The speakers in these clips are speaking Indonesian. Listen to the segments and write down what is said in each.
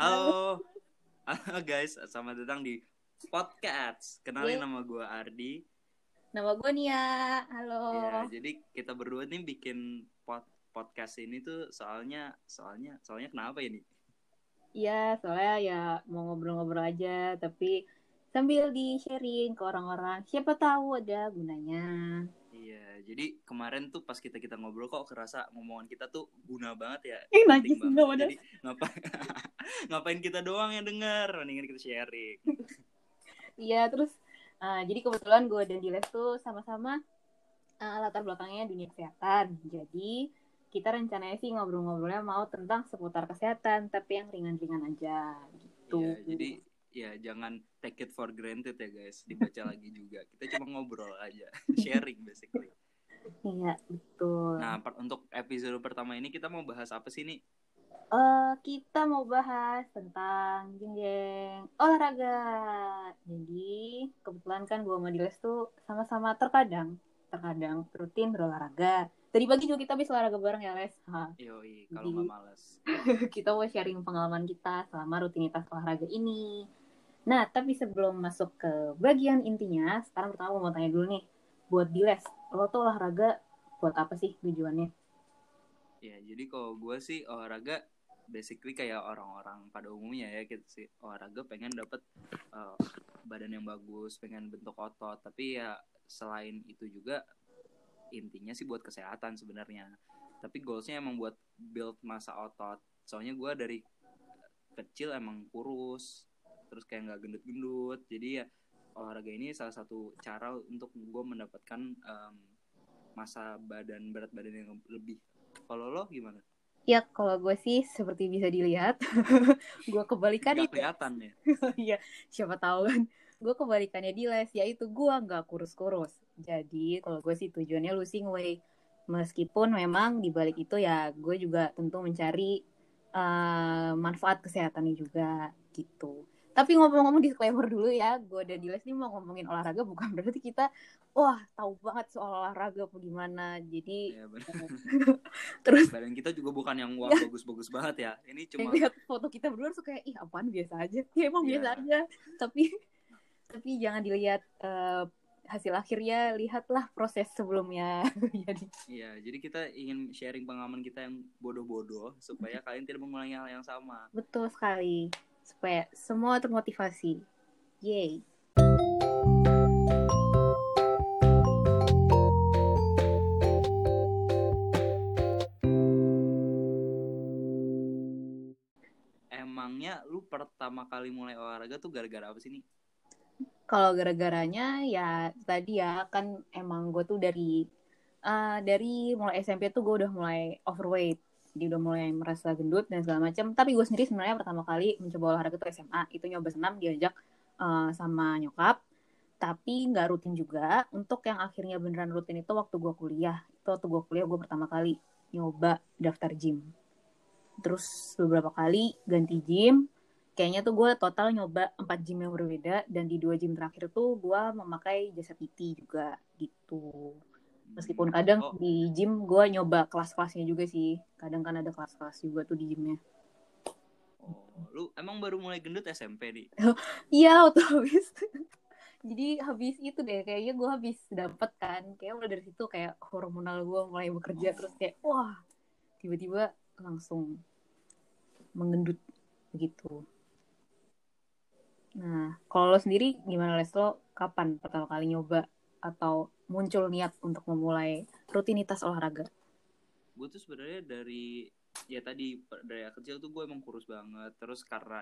Halo, halo guys, selamat datang di podcast. Kenalin Yeay. nama gue Ardi. Nama gue Nia. Halo. Ya, jadi kita berdua nih bikin pod podcast ini tuh soalnya soalnya soalnya kenapa ini? Iya, soalnya ya mau ngobrol-ngobrol aja, tapi sambil di-sharing ke orang-orang. Siapa tahu ada gunanya. Jadi kemarin tuh pas kita kita ngobrol kok kerasa ngomongan kita tuh guna banget ya. Eh, najis banget. Jadi ngapain ngapain kita doang yang denger, mendingan kita sharing. Iya, terus eh, jadi kebetulan gue dan Diles tuh sama-sama eh, latar belakangnya dunia kesehatan. Jadi kita rencananya sih ngobrol-ngobrolnya mau tentang seputar kesehatan, tapi yang ringan-ringan aja gitu. Iya, jadi ya jangan take it for granted ya guys, dibaca lagi juga. Kita cuma ngobrol aja, sharing basically. Iya, betul. Nah, per- untuk episode pertama ini kita mau bahas apa sih nih? Eh, kita mau bahas tentang jeng jeng olahraga. Jadi kebetulan kan gue sama Diles tuh sama-sama terkadang terkadang rutin berolahraga. Tadi pagi juga kita habis olahraga bareng ya Les. Ha, Yoi, kalau nggak males. kita mau sharing pengalaman kita selama rutinitas olahraga ini. Nah, tapi sebelum masuk ke bagian intinya, sekarang pertama gue mau tanya dulu nih, buat Diles, lo tuh olahraga buat apa sih tujuannya? Ya, jadi kalau gue sih olahraga basically kayak orang-orang pada umumnya ya gitu sih olahraga pengen dapet uh, badan yang bagus, pengen bentuk otot, tapi ya selain itu juga intinya sih buat kesehatan sebenarnya. Tapi goalsnya emang buat build masa otot. Soalnya gue dari kecil emang kurus, terus kayak nggak gendut-gendut. Jadi ya olahraga ini salah satu cara untuk gue mendapatkan um, masa badan berat badan yang lebih. Kalau lo gimana? Ya, kalau gue sih seperti bisa dilihat, gue kebalikannya. Gak kelihatan ya. Iya, siapa tahu kan. Gue kebalikannya di les, yaitu gue nggak kurus-kurus. Jadi kalau gue sih tujuannya losing weight. Meskipun memang di balik itu ya gue juga tentu mencari eh, manfaat kesehatannya juga gitu. Tapi ngomong-ngomong disclaimer dulu ya, gue dan Diles nih mau ngomongin olahraga bukan berarti kita wah tahu banget soal olahraga apa gimana. Jadi Ya, terus Badan kita juga bukan yang wah bagus-bagus banget ya. Ini cuma lihat foto kita berdua tuh kayak ih apaan? Biasa aja. Ya emang Iya. biasa aja. Tapi tapi jangan dilihat eh, hasil akhirnya. Lihatlah proses sebelumnya. Jadi Iya, jadi kita ingin sharing pengalaman kita yang bodoh-bodoh supaya kalian tidak mengulangi hal yang sama. betul sekali supaya semua termotivasi. Yay. Emangnya lu pertama kali mulai olahraga tuh gara-gara apa sih nih? kalau gara-garanya ya tadi ya kan emang gue tuh dari eh, dari mulai SMP tuh gue udah mulai overweight jadi udah mulai merasa gendut dan segala macam tapi gue sendiri sebenarnya pertama kali mencoba olahraga tuh SMA itu nyoba senam diajak eh, sama nyokap. Tapi nggak rutin juga. Untuk yang akhirnya beneran rutin itu waktu gue kuliah. Itu waktu gue kuliah gue pertama kali nyoba daftar gym. Terus beberapa kali ganti gym. Kayaknya tuh gue total nyoba empat gym yang berbeda. Dan di dua gym terakhir tuh gue memakai jasa PT juga gitu meskipun kadang Oh, di gym gue nyoba kelas-kelasnya juga sih. Kadang kan ada kelas-kelas juga tuh di gymnya. Oh, lu emang baru mulai gendut SMP nih? iya waktu habis. Jadi habis itu deh kayaknya gue habis dapet kan. Kayak mulai dari situ kayak hormonal gue mulai bekerja terus kayak wah. Tiba-tiba langsung mengendut begitu. Nah kalau lo sendiri gimana Les? Lo kapan pertama kali nyoba? Atau muncul niat untuk memulai rutinitas olahraga Gue tuh sebenarnya dari ya tadi dari kecil tuh gue emang kurus banget. Terus karena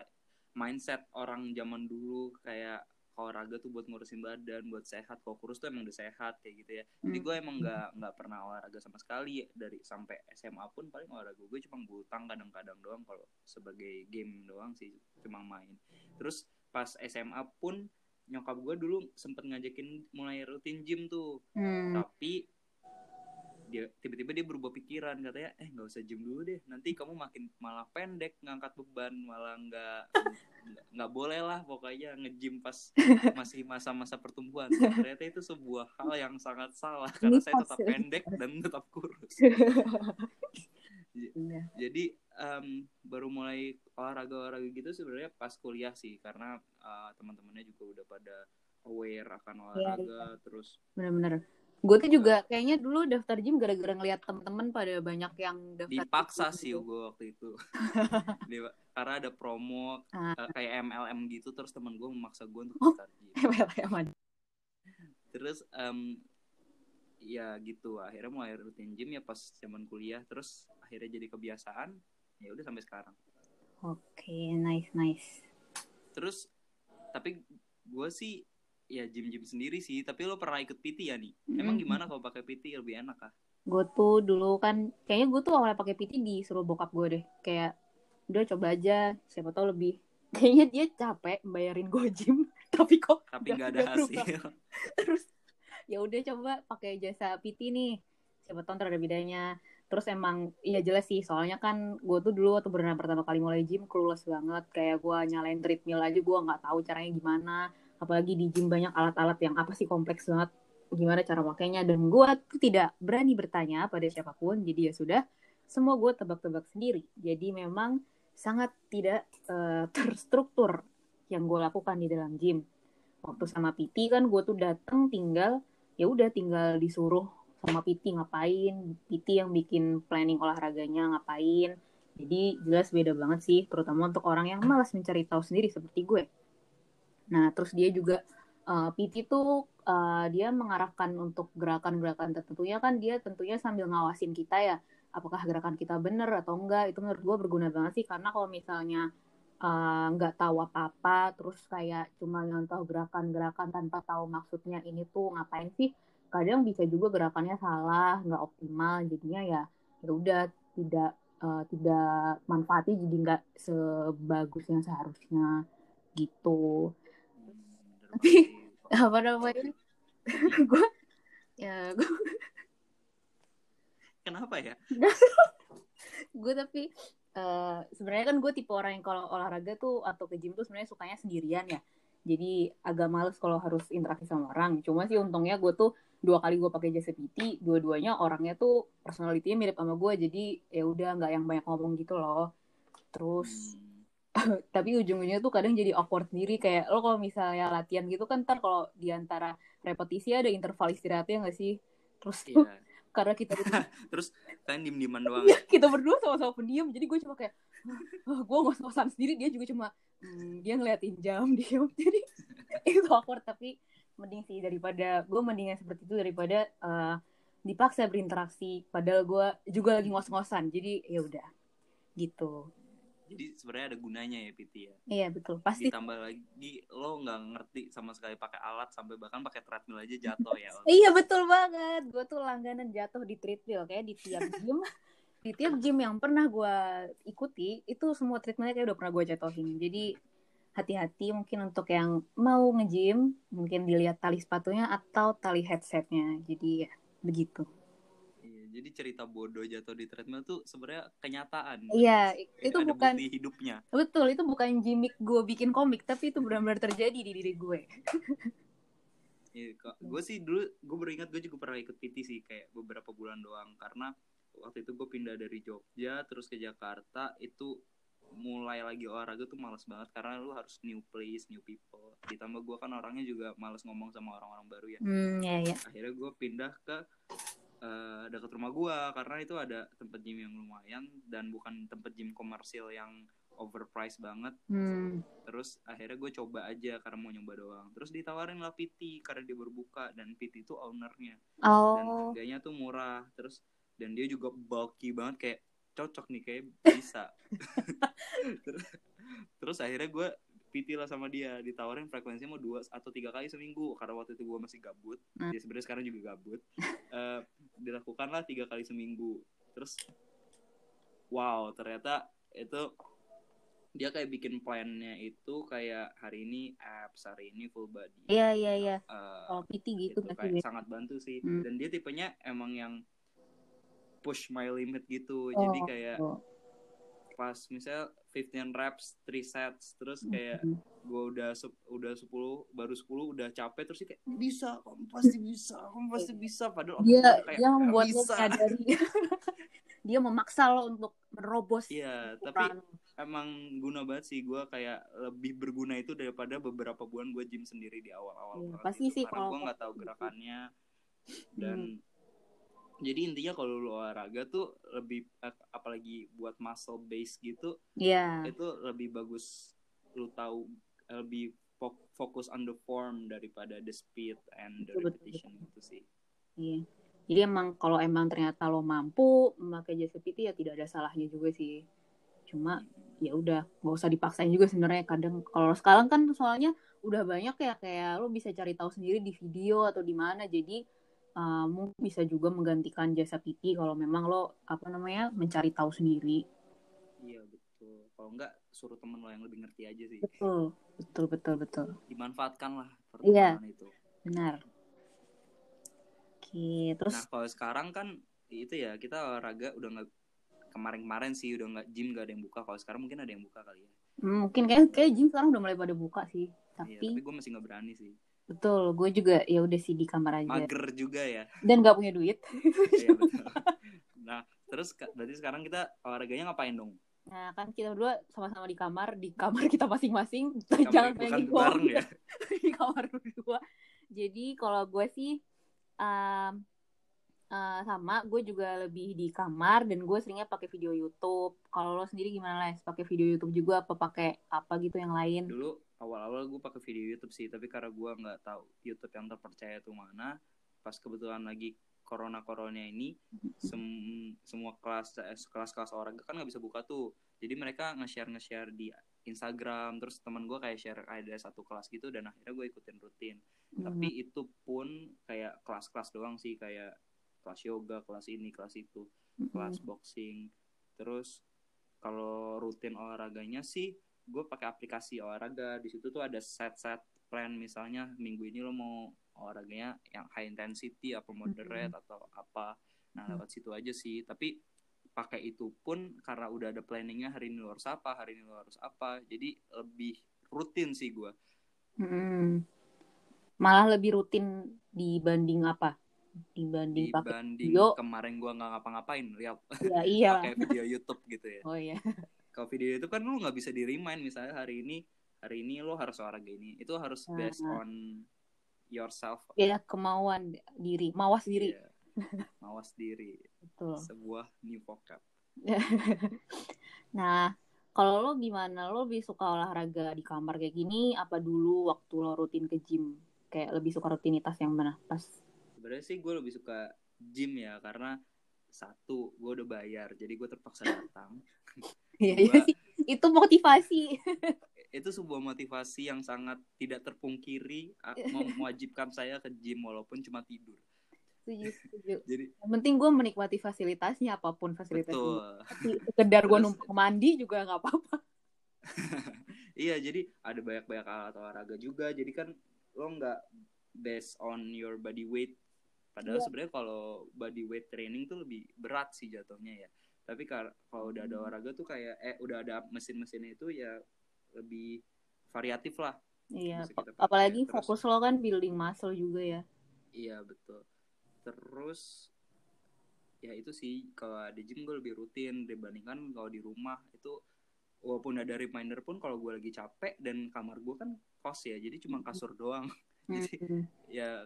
mindset orang zaman dulu kayak olahraga tuh buat ngurusin badan, buat sehat. Kalau kurus tuh emang udah sehat kayak gitu ya. Jadi Hmm. gue emang nggak nggak pernah olahraga sama sekali dari sampai SMA pun paling olahraga gue cuma bultang kadang-kadang doang kalau sebagai game doang sih cuma main. Terus pas SMA pun nyokap gue dulu sempet ngajakin mulai rutin gym tuh Hmm. tapi dia tiba-tiba dia berubah pikiran katanya eh nggak usah gym dulu deh nanti kamu makin malah pendek ngangkat beban malah nggak nggak- boleh lah pokoknya nge-gym pas masih masa-masa pertumbuhan ternyata itu sebuah hal yang sangat salah karena saya tetap pendek dan tetap kurus Iya. jadi em, baru mulai olahraga olahraga gitu sebenarnya pas kuliah sih karena eh, teman-temannya juga udah pada aware akan Iya, olahraga terus Bener-bener. Gue tuh juga kayaknya dulu daftar gym gara-gara ngeliat temen-temen pada banyak yang daftar dipaksa gym sih gitu. gue waktu itu karena ada promo Ah. eh, kayak MLM gitu terus temen gue memaksa gue untuk Oh. daftar gym MLM terus em, ya gitu akhirnya mulai rutin gym ya pas zaman kuliah terus akhirnya jadi kebiasaan ya udah sampai sekarang Oke, nice, nice. terus tapi gue sih ya gym gym sendiri sih tapi lo pernah ikut PT ya nih emang Mm. gimana kalau pakai PT lebih enak ah Gue tuh dulu kan, kayaknya gue tuh awalnya pakai PT disuruh bokap gue deh. Kayak, udah coba aja, siapa tahu lebih. Kayaknya dia capek bayarin gue gym, tapi kok tapi nggak- ada hasil terus ya udah coba pakai jasa PT nih siapa tahu ntar ada bedanya terus emang iya jelas sih soalnya kan gue tuh dulu waktu berenang pertama kali mulai gym clueless banget. Kayak gue nyalain treadmill aja gue nggak tahu caranya gimana. Apalagi di gym banyak alat-alat yang apa sih kompleks banget. Gimana cara makainya dan gue tuh tidak berani bertanya pada siapa pun. Jadi ya sudah semua gue tebak-tebak sendiri. Jadi memang sangat tidak eh, terstruktur yang gue lakukan di dalam gym. Waktu sama PT kan gue tuh datang tinggal ya udah tinggal disuruh sama PT ngapain? PT yang bikin planning olahraganya ngapain? Jadi jelas beda banget sih terutama untuk orang yang malas mencari tahu sendiri seperti gue. Nah terus dia juga eh, PT tuh eh, dia mengarahkan untuk gerakan-gerakan tertentunya kan dia tentunya sambil ngawasin kita ya apakah gerakan kita bener atau enggak. Itu menurut gue berguna banget sih karena kalau misalnya eh, nggak tahu apa-apa terus kayak cuma nyontoh gerakan-gerakan tanpa tahu maksudnya ini tuh ngapain sih kadang bisa juga gerakannya salah nggak optimal jadinya ya ya udah tidak eh, tidak manfaatnya jadi nggak sebagus yang seharusnya gitu. Hmm, Tapi, apa namanya? gue ya gue kenapa ya? Gue tapi eh, sebenarnya kan gue tipe orang yang kalau olahraga tuh atau ke gym tuh sebenarnya sukanya sendirian ya. Jadi agak males kalau harus interaksi sama orang. Cuma sih untungnya gue tuh dua kali gue pakai jasa PT dua-duanya orangnya tuh personalitinya mirip sama gue jadi ya udah nggak yang banyak ngomong gitu loh terus Hmm, tapi ujung-ujungnya tuh kadang jadi awkward sendiri kayak lo kalau misalnya latihan gitu kan ntar kalau di antara repetisi ada interval istirahatnya nggak sih terus iya karena kita terus kalian diem dieman doang Iya, kita berdua sama-sama pendiam. Jadi gue cuma kayak, oh, gue ngos-ngosan sendiri. Dia juga cuma, hmm, dia ngeliatin jam, diam. Jadi itu awkward. Tapi mending sih daripada, gue mendingan seperti itu daripada eh, dipaksa berinteraksi. Padahal gue juga lagi ngos-ngosan. Jadi ya udah gitu. jadi sebenarnya ada gunanya ya PT ya Iya betul. Pasti. ditambah lagi lo nggak ngerti sama sekali pakai alat sampai bahkan pakai treadmill aja jatuh ya Iya betul banget. Gue tuh langganan jatuh di treadmill kayak di tiap gym. di tiap gym yang pernah gue ikuti itu semua treatmentnya kayak udah pernah gue jatuhin. Jadi hati-hati mungkin untuk yang mau nge-gym mungkin dilihat tali sepatunya atau tali headsetnya. Jadi ya begitu. Iya, jadi cerita bodoh jatuh di treadmill tuh sebenarnya kenyataan Iya, itu ada bukan bukti hidupnya betul itu bukan gimmick gue bikin komik tapi itu benar-benar terjadi di diri gue. Iya, gue sih dulu gue baru ingat gue juga pernah ikut PT sih kayak beberapa bulan doang karena waktu itu gue pindah dari Jogja terus ke Jakarta itu mulai lagi olahraga tuh males banget karena lu harus new place new people ditambah gue kan orangnya juga males ngomong sama orang-orang baru ya Hmm, ya ya. akhirnya gue pindah ke eh, dekat rumah gue karena itu ada tempat gym yang lumayan dan bukan tempat gym komersil yang overpriced banget Hmm. terus akhirnya gue coba aja karena mau nyoba doang terus ditawarin lah PT karena dia baru buka dan PT itu ownernya dan Oh. harganya tuh murah terus dan dia juga bulky banget kayak cocok nih kayak bisa terus, terus akhirnya gue PT lah sama dia ditawarin frekuensinya mau dua atau tiga kali seminggu karena waktu itu gue masih gabut Hmm. ya sebenarnya sekarang juga gabut Eh, dilakukan lah tiga kali seminggu terus wow ternyata itu dia kayak bikin plannya itu kayak hari ini abs hari ini full body Iya iya iya. Eh, Kalau PT gitu itu pasti kayak beda. sangat bantu sih Hmm. dan dia tipenya emang yang push my limit gitu jadi Oh, kayak oh. Pas misal 15 reps 3 sets terus kayak Hmm. gue udah sep- udah 10 baru 10 udah capek terus dia kayak bisa kamu pasti bisa kamu pasti bisa padahal dia kayak dia "Nggak membuat lo bisa menyadari dia memaksa lo untuk menerobos iya tapi emang guna banget sih gue kayak lebih berguna itu daripada beberapa bulan gue gym sendiri di awal-awal Iya, banget pasti gitu. sih karena kalau- gue nggak tahu gerakannya dan Hmm. Jadi intinya kalau lu olahraga tuh lebih ap- apalagi buat muscle base gitu Iya. itu lebih bagus lu tahu lebih fo- fokus on the form daripada the speed and the Betul, betul, repetition gitu sih Iya. Jadi emang kalau emang ternyata lo mampu memakai jasa PT ya tidak ada salahnya juga sih. Cuma ya udah nggak usah dipaksain juga sebenarnya kadang kalau sekarang kan soalnya udah banyak ya kayak lo bisa cari tahu sendiri di video atau di mana jadi uh, bisa juga menggantikan jasa PT kalau memang lo apa namanya mencari tahu sendiri. iya betul kalau enggak suruh temen lo yang lebih ngerti aja sih Betul, betul, betul, betul. dimanfaatkan lah Iya. pertemanan itu Benar. Oke, terus Nah kalau sekarang kan itu ya kita olahraga udah nggak kemarin-kemarin sih udah nggak gym gak ada yang buka. Kalau sekarang mungkin ada yang buka kali ya. hmm, mungkin kayak kayak gym sekarang udah mulai pada buka sih. Iya, Tapi tapi gue masih nggak berani sih. Betul, gue juga ya udah sih di kamar aja Mager juga ya. dan gak punya duit. Iya betul. Nah terus berarti sekarang kita olahraganya ngapain dong? Nah, kan kita berdua sama-sama di kamar, di kamar kita masing-masing. Kamar- Jangan bukan pengen bareng ya. di kamar berdua. Jadi kalau gue sih um, uh, sama, gue juga lebih di kamar dan gue seringnya pakai video YouTube. Kalau lo sendiri gimana Les? Pakai video YouTube juga apa pakai apa gitu yang lain? Dulu awal-awal gue pakai video YouTube sih, tapi karena gue nggak tahu YouTube yang terpercaya itu mana. Pas kebetulan lagi corona corona ini sem- semua kelas eh, kelas-kelas olahraga kan nggak bisa buka tuh jadi mereka nge-share nge-share di Instagram terus teman gue kayak share ada satu kelas gitu dan akhirnya gue ikutin rutin Hmm. tapi itu pun kayak kelas-kelas doang sih kayak kelas yoga kelas ini kelas itu Mm-mm. kelas boxing terus kalau rutin olahraganya sih gue pakai aplikasi olahraga di situ tuh ada set-set plan misalnya minggu ini lo mau olahraganya yang high intensity apa moderate atau apa nah Mhm. lewat situ aja sih tapi pakai itu pun karena udah ada planningnya hari ini lo harus apa hari ini lo harus apa jadi lebih rutin sih gue Mm-mm. Malah lebih rutin dibanding apa? Dibanding pakai dibanding video. kemarin gue nggak ngapa-ngapain lihat Ya iya. pakai video YouTube gitu ya Oh iya. Kalau video itu kan lu nggak bisa di remind misalnya hari ini hari ini lo harus olahraga ini itu harus based on yourself Ya kemauan diri, mawas diri. Iya. mawas diri Betul. sebuah new vocab Nah, kalau lo gimana? Lo lebih suka olahraga di kamar kayak gini apa dulu waktu lo rutin ke gym? Kayak lebih suka rutinitas yang mana? Pas. sebenarnya sih gue lebih suka gym ya karena satu gue udah bayar jadi gue terpaksa datang Iya, iya sih. Itu motivasi. itu sebuah motivasi yang sangat tidak terpungkiri a- mem- mewajibkan saya ke gym walaupun cuma tidur Setuju, setuju. jadi Yang penting gue menikmati fasilitasnya apa pun fasilitasnya. sekedar gue numpang mandi juga nggak apa-apa. Iya, jadi ada banyak-banyak alat olahraga juga. Jadi kan lo nggak based on your body weight. Padahal Iya. sebenarnya kalau body weight training tuh lebih berat sih jatuhnya ya. Tapi kalau udah ada Hmm. olahraga tuh kayak eh udah ada mesin-mesinnya itu ya lebih variatif lah. Iya. Apalagi Terus- fokus lo kan building muscle juga ya. Iya betul. Terus ya itu sih kalau di gym gue lebih rutin dibandingkan kalau di rumah itu walaupun ada reminder pun kalau gue lagi capek dan kamar gue kan kos ya jadi cuma kasur doang jadi Hmm. ya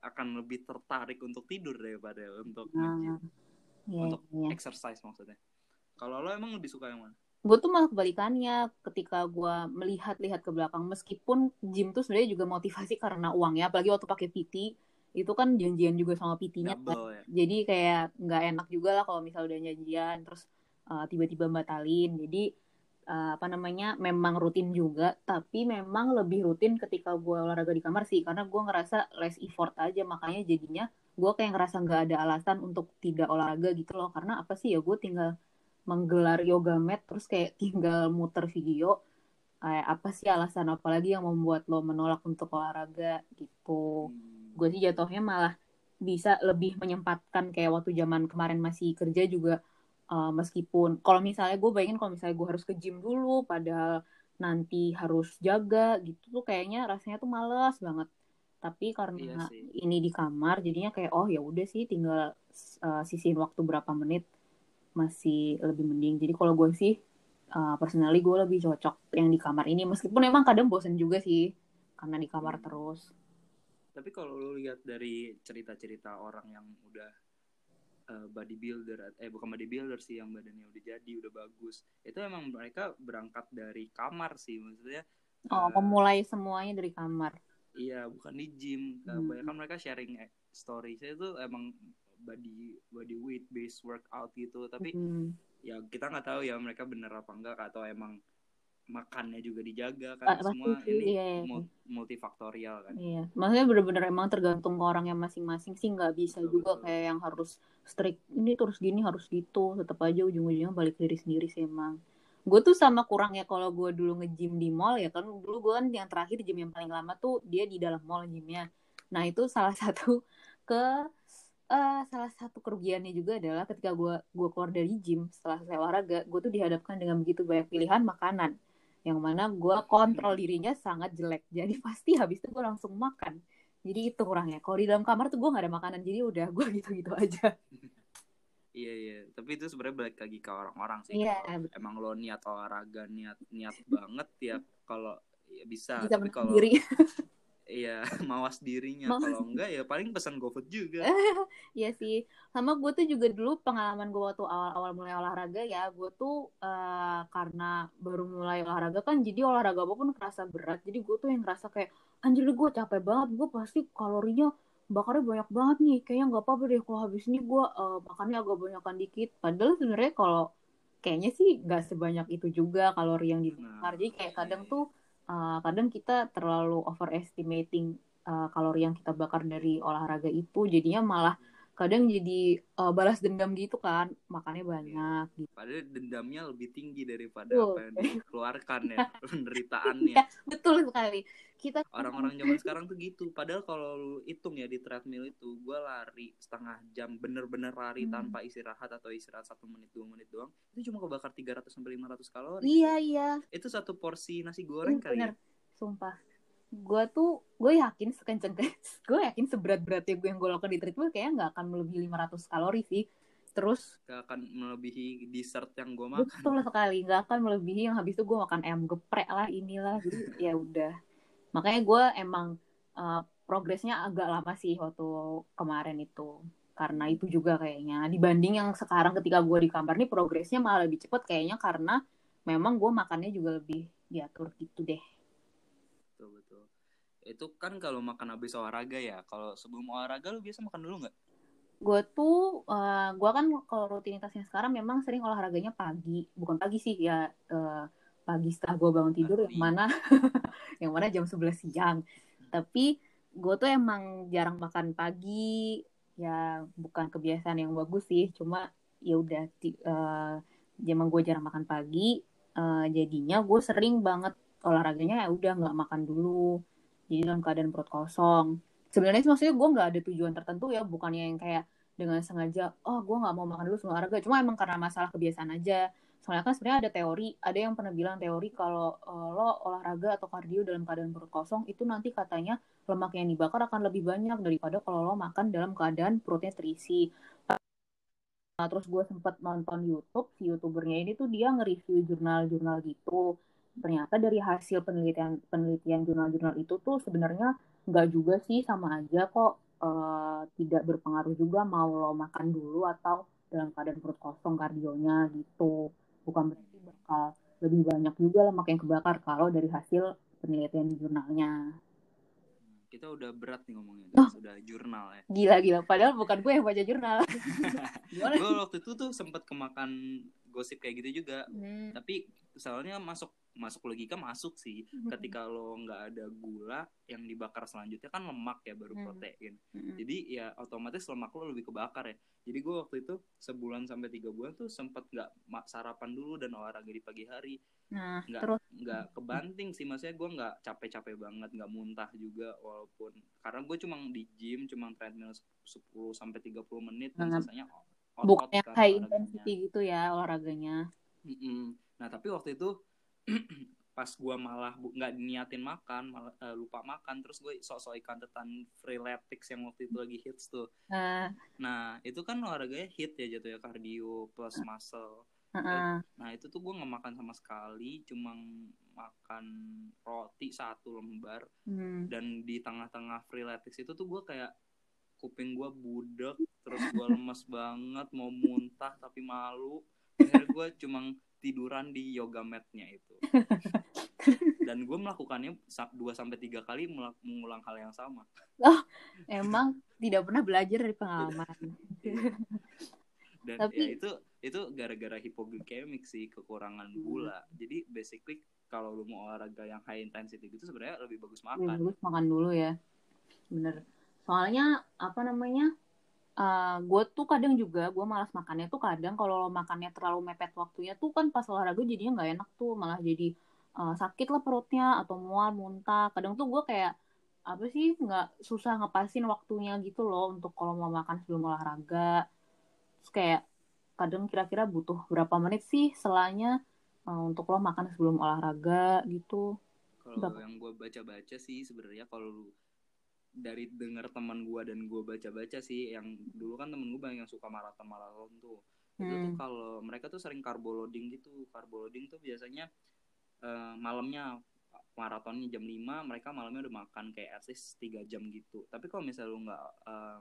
akan lebih tertarik untuk tidur daripada untuk Nah, nge-gym. Iya, untuk iya. exercise maksudnya. Kalau lo emang lebih suka yang mana? Gue tuh malah kebalikannya ketika gue melihat-lihat ke belakang. Meskipun gym tuh sebenarnya juga motivasi karena uangnya apalagi waktu pakai PT itu kan janjian juga sama PT-nya kan. ya. Jadi kayak nggak enak juga lah kalau misal udah janjian terus uh, tiba-tiba batalin. Jadi uh, apa namanya memang rutin juga tapi memang lebih rutin ketika gue olahraga di kamar sih. Karena gue ngerasa less effort aja makanya jadinya gue kayak ngerasa nggak ada alasan untuk tidak olahraga gitu loh. Karena apa sih ya gue tinggal menggelar yoga mat terus kayak tinggal muter video. Kayak apa sih alasan? Apa lagi yang membuat lo menolak untuk olahraga gitu. Hmm. gue sih jatuhnya malah bisa lebih menyempatkan kayak waktu zaman kemarin masih kerja juga uh, meskipun kalau misalnya gue bayangin kalau misalnya gue harus ke gym dulu padahal nanti harus jaga gitu tuh kayaknya rasanya tuh males banget tapi karena Iya sih. ini di kamar jadinya kayak oh ya udah sih tinggal uh, sisihin waktu berapa menit masih lebih mending jadi kalau gue sih uh, personally gue lebih cocok yang di kamar ini meskipun emang kadang bosen juga sih karena di kamar Hmm. terus Tapi kalau lu lihat dari cerita-cerita orang yang udah eh, bodybuilder eh bukan bodybuilder sih yang badannya udah jadi udah bagus itu emang mereka berangkat dari kamar sih maksudnya oh eh, memulai semuanya dari kamar iya bukan di gym Hmm. kebanyakan mereka sharing eh, story saya tuh emang body body weight based workout gitu tapi Hmm. ya kita nggak tahu ya mereka bener apa enggak atau emang makannya juga dijaga kan pasti semua sih, ini iya, iya. mul- multifaktorial kan Iya, maksudnya bener-bener emang tergantung ke orangnya masing-masing sih nggak bisa Betul, juga betul. kayak yang harus strict ini terus gini harus gitu, tetap aja ujung-ujungnya balik diri sendiri sih emang. Gue tuh sama kurangnya kalau gue dulu nge-gym di mall ya kan dulu gue kan yang terakhir gym yang paling lama tuh dia di dalam mall gymnya. Nah itu salah satu ke eh, salah satu kerugiannya juga adalah ketika gue gue keluar dari gym setelah selesai olahraga, gue tuh dihadapkan dengan begitu banyak pilihan makanan. Yang mana gue kontrol dirinya sangat jelek. Jadi pasti habis itu gue langsung makan. Jadi itu kurangnya. Kalau di dalam kamar tuh gue nggak ada makanan jadi udah gue gitu gitu aja Iya iya, tapi itu sebenarnya balik lagi ke orang-orang sih. Iya, emang lo niat olahraga, niat niat banget ya kalau ya bisa, bisa tapi kalau diri. Iya mawas dirinya, Mawas kalau enggak ya paling pesan GoFood juga. Iya sih. Sama gue tuh juga dulu pengalaman gue waktu awal-awal mulai olahraga ya gue tuh eh, karena baru mulai olahraga kan jadi olahraga gue pun kerasa berat. Jadi gue tuh yang ngerasa kayak anjir gue capek banget gue pasti kalorinya bakarnya banyak banget nih. Kayaknya nggak apa-apa deh kalau habis ini gue eh, makannya agak banyakan dikit. Padahal sebenarnya kalau kayaknya sih nggak sebanyak itu juga kalori yang dibakar Nah, jadi kayak kadang tuh eh, kadang kita terlalu overestimating eh, kalori yang kita bakar dari olahraga itu. Jadinya malah kadang jadi eh, balas dendam gitu kan makannya banyak gitu Padahal dendamnya lebih tinggi daripada Betul. apa yang dikeluarkan ya, penderitaannya. Iya, betul sekali kita Orang-orang zaman sekarang tuh gitu. Padahal kalau lu hitung ya di treadmill itu, gue lari setengah jam, bener-bener lari Hmm. tanpa istirahat atau istirahat satu menit dua menit doang, itu cuma kebakar 300 sampai 500 kalori. iya iya Itu satu porsi nasi goreng Iya, kali bener ya. sumpah gue tuh gue yakin sekenceng gue yakin seberat beratnya gue yang gue lakukan di treadmill kayaknya nggak akan melebihi 500 kalori sih. Terus Gak akan melebihi dessert yang gue makan. betul sekali nggak akan melebihi yang habis itu gue makan ayam geprek lah inilah. Jadi ya udah. Makanya gue emang uh, progresnya agak lama sih waktu kemarin itu. Karena itu juga kayaknya. Dibanding yang sekarang ketika gue di kamar nih progresnya malah lebih cepet kayaknya karena memang gue makannya juga lebih diatur gitu deh. Itu kan kalau makan habis olahraga ya. Kalau sebelum olahraga lu biasa makan dulu nggak? gue tuh uh, gue kan kalau rutinitasnya sekarang memang sering olahraganya pagi bukan pagi sih ya uh, pagi setelah gue bangun tidur Pagi. yang mana yang mana jam 11 siang tapi gue tuh emang jarang makan pagi ya bukan kebiasaan yang bagus sih cuma ya udah uh, emang gue jarang makan pagi uh, jadinya gue sering banget olahraganya ya udah nggak makan dulu jadi dalam keadaan perut kosong. Sebenarnya sih maksudnya gue nggak ada tujuan tertentu ya bukannya yang kayak dengan sengaja oh gue nggak mau makan dulu sebelum olahraga. Cuma emang karena masalah kebiasaan aja. Soalnya kan sebenarnya ada teori ada yang pernah bilang teori kalau eh, lo olahraga atau kardio dalam keadaan perut kosong itu nanti katanya lemak yang dibakar akan lebih banyak daripada kalau lo makan dalam keadaan perutnya terisi. Nah, terus gue sempat nonton YouTube si youtubernya ini tuh dia nge-review jurnal-jurnal gitu ternyata dari hasil penelitian penelitian jurnal-jurnal itu tuh sebenarnya nggak juga sih sama aja kok eh, tidak berpengaruh juga mau lo makan dulu atau dalam keadaan perut kosong kardionya gitu. Bukan berarti bakal lebih banyak juga lemak yang kebakar kalau dari hasil penelitian jurnalnya Kita udah berat nih ngomongnya. Oh. Udah jurnal ya. gila gila padahal bukan gue yang baca jurnal gue waktu itu tuh sempet kemakan gosip kayak gitu juga. Hmm. Tapi soalnya masuk masuk logika masuk sih. Ketika lo nggak ada gula yang dibakar selanjutnya kan lemak ya baru Hmm. protein. Hmm. Jadi ya otomatis lemak lo lebih kebakar ya. Jadi gue waktu itu sebulan sampai tiga bulan tuh sempet nggak sarapan dulu dan olahraga di pagi hari. Nah Nggak terus nggak kebanting sih maksudnya gue nggak capek-capek banget nggak muntah juga walaupun karena gue cuma di gym cuma treadmill 10 sampai 30 menit dan Banget. sisanya otot bukannya kan high intensity gitu ya olahraganya Mm-mm. Nah tapi waktu itu pas gue malah nggak niatin makan malah uh, lupa makan terus gue sok-sok ikan tetan freeletics yang waktu itu lagi hits tuh uh. nah itu kan olahraganya hit ya jatuh ya kardio plus muscle uh-uh. nah itu tuh gue nggak makan sama sekali cuma makan roti satu lembar. Hmm. dan di tengah-tengah freeletics itu tuh gue kayak kuping gue budek terus gue lemes banget mau muntah tapi malu. Akhirnya gue cuma tiduran di yoga matnya itu. Dan gue melakukannya dua sampai tiga kali mengulang hal yang sama. Oh emang tidak pernah belajar dari pengalaman dan Tapi... ya itu itu gara-gara hipoglikemik sih kekurangan hmm. gula. Jadi basically kalau lu mau olahraga yang high intensity gitu sebenarnya lebih bagus makan. lebih bagus makan dulu ya. Bener. Soalnya apa namanya uh, eh, gue tuh kadang juga gue malas makannya tuh kadang kalau makannya terlalu mepet waktunya tuh kan pas olahraga jadinya nggak enak tuh malah jadi uh, sakit lah perutnya atau mual muntah. Kadang tuh gue kayak apa sih nggak susah ngepasin waktunya gitu loh untuk kalau mau makan sebelum olahraga terus kayak kadang kira-kira butuh berapa menit sih selanya uh, untuk lo makan sebelum olahraga gitu kalau yang gue baca-baca sih sebenarnya kalau dari dengar teman gue dan gue baca-baca sih yang dulu kan temen gue banyak yang suka maraton maraton tuh hmm. itu tuh hmm. kalau mereka tuh sering carbo loading gitu carbo loading tuh biasanya uh, malamnya maratonnya jam 5 mereka malamnya udah makan kayak at least 3 jam gitu tapi kalau misalnya lu nggak uh,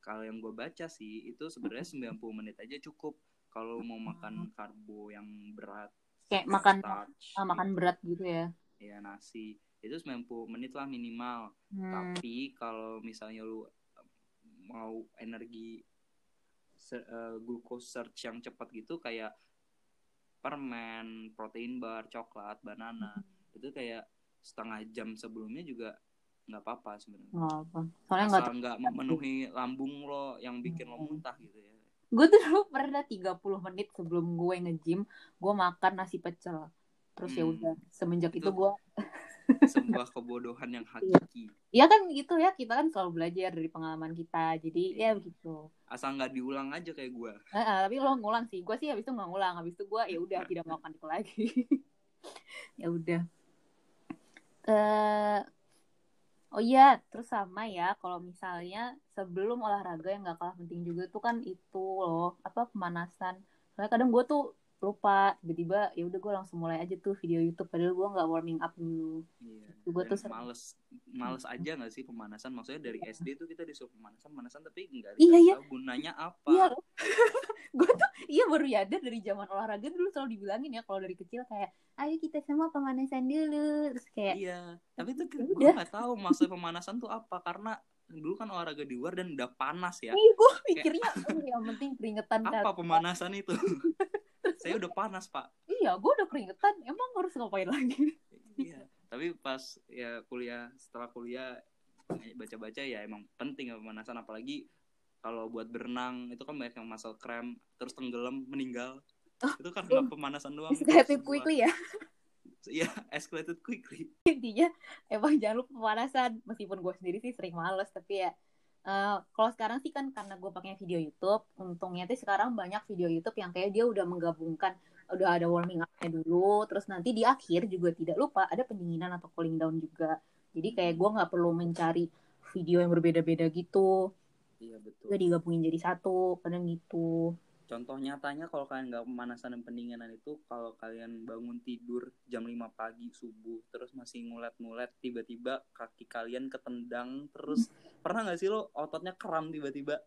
kalau yang gue baca sih itu sebenarnya 90 menit aja cukup. Kalau mau makan karbo yang berat kayak makan starch, uh, makan berat gitu ya? Ya nasi. Itu 90 menit lah minimal. Hmm. tapi kalau misalnya lu mau energi uh, glucose search yang cepat gitu kayak permen protein bar coklat banana hmm. itu kayak setengah jam sebelumnya juga nggak apa-apa sebenarnya apa. soalnya nggak nggak memenuhi lambung lo yang bikin hmm. lo muntah gitu ya gue tuh dulu pernah 30 menit sebelum gue nge-gym gue makan nasi pecel terus ya hmm. ya udah semenjak itu, itu gue sebuah kebodohan yang hakiki. Iya kan gitu ya, kita kan selalu belajar dari pengalaman kita. Jadi ya begitu. Asal nggak diulang aja kayak gue. Uh, uh, tapi lo ngulang sih. Gue sih habis itu nggak ngulang. Habis itu gue ya udah tidak melakukan itu lagi. ya udah. Uh, oh iya, terus sama ya. Kalau misalnya sebelum olahraga yang nggak kalah penting juga tuh kan itu loh apa pemanasan. Soalnya kadang gue tuh lupa tiba-tiba ya udah gue langsung mulai aja tuh video YouTube padahal gue nggak warming up dulu iya. gue tuh males males aja nggak sih pemanasan maksudnya dari SD tuh kita disuruh pemanasan pemanasan tapi nggak iya, iya. gunanya apa iya gue tuh iya baru ya ada dari zaman olahraga dulu selalu dibilangin ya kalau dari kecil kayak ayo kita semua pemanasan dulu terus kayak iya tapi tuh ya gue nggak tahu maksud pemanasan tuh apa karena dulu kan olahraga di luar dan udah panas ya. Iya, gue pikirnya oh, yang penting peringatan apa pemanasan itu? saya udah panas pak. Iya gue udah keringetan. Emang harus ngapain lagi? Iya tapi pas ya kuliah setelah kuliah baca-baca ya emang penting ya pemanasan. Apalagi kalau buat berenang itu kan banyak yang muscle cramp terus tenggelam meninggal. Oh, itu karena oh, pemanasan doang. Escalated quickly ya? Iya, escalated quickly. Intinya emang jangan lupa pemanasan. Meskipun gue sendiri sih sering males, tapi ya Uh, kalau sekarang sih kan karena gue pakai video YouTube, untungnya tuh sekarang banyak video YouTube yang kayak dia udah menggabungkan, udah ada warming up-nya dulu, terus nanti di akhir juga tidak lupa ada pendinginan atau cooling down juga. Jadi kayak gue nggak perlu mencari video yang berbeda-beda gitu. Iya betul. Udah digabungin jadi satu, kadang gitu contoh nyatanya kalau kalian nggak pemanasan dan pendinginan itu kalau kalian bangun tidur jam 5 pagi subuh terus masih ngulet-ngulet tiba-tiba kaki kalian ketendang terus pernah nggak sih lo ototnya kram tiba-tiba?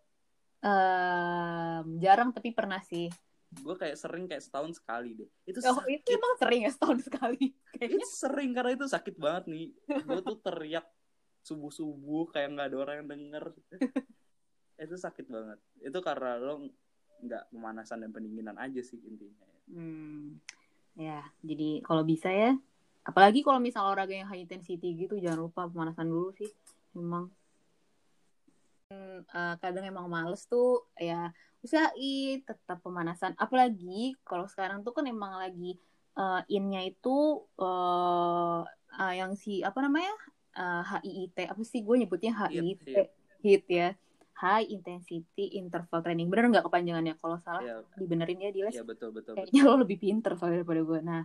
Um, jarang tapi pernah sih. Gue kayak sering kayak setahun sekali deh. Itu oh, sakit. itu emang sering ya setahun sekali? Kayaknya. Sering karena itu sakit banget nih. Gue tuh teriak subuh subuh kayak nggak ada orang yang denger. Itu sakit banget. Itu karena lo nggak pemanasan dan pendinginan aja sih intinya ya. Hmm. Ya, jadi kalau bisa ya, apalagi kalau misal olahraga yang high intensity gitu jangan lupa pemanasan dulu sih. Memang uh, kadang emang males tuh ya usahain tetap pemanasan. Apalagi kalau sekarang tuh kan emang lagi uh, innya itu uh, uh, yang si apa namanya uh, HIIT apa sih gue nyebutnya HIIT hit, hit ya high intensity interval training. Bener nggak kepanjangannya? Kalau salah ya. dibenerin ya di les. Iya betul betul. Kayaknya betul. lo lebih pinter soalnya daripada gue. Nah,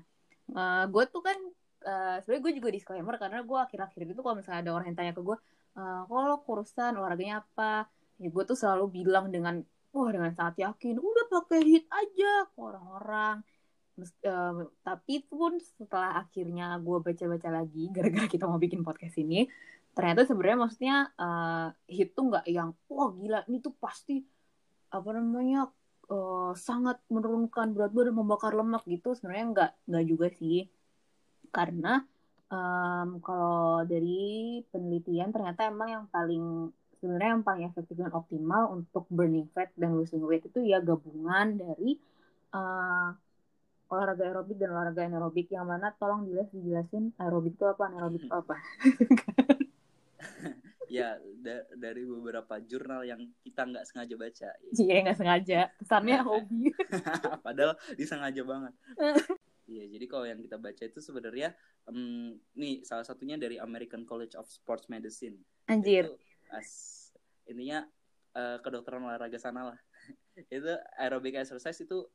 uh, gue tuh kan uh, sebenarnya gue juga disclaimer karena gue akhir-akhir itu kalau misalnya ada orang yang tanya ke gue uh, kalau kurusan olahraganya apa ya gue tuh selalu bilang dengan wah dengan sangat yakin udah pakai hit aja ke orang-orang uh, tapi pun setelah akhirnya gue baca-baca lagi gara-gara kita mau bikin podcast ini ternyata sebenarnya maksudnya uh, hit tuh nggak yang wah gila ini tuh pasti apa namanya uh, sangat menurunkan berat badan membakar lemak gitu. Sebenarnya nggak nggak juga sih. Karena um, kalau dari penelitian ternyata emang yang paling sebenarnya yang paling efektif dan optimal untuk burning fat dan losing weight itu ya gabungan dari uh, olahraga aerobik dan olahraga anaerobik. Yang mana tolong jelas dijelasin aerobik itu apa? Anaerobik itu apa ya da dari beberapa jurnal yang kita nggak sengaja baca. Iya nggak sengaja, kesannya hobi. Padahal disengaja banget. Iya, jadi kalau yang kita baca itu sebenarnya um, nih salah satunya dari American College of Sports Medicine. Anjir. Itu, as, intinya uh, kedokteran olahraga sana lah. itu aerobic exercise itu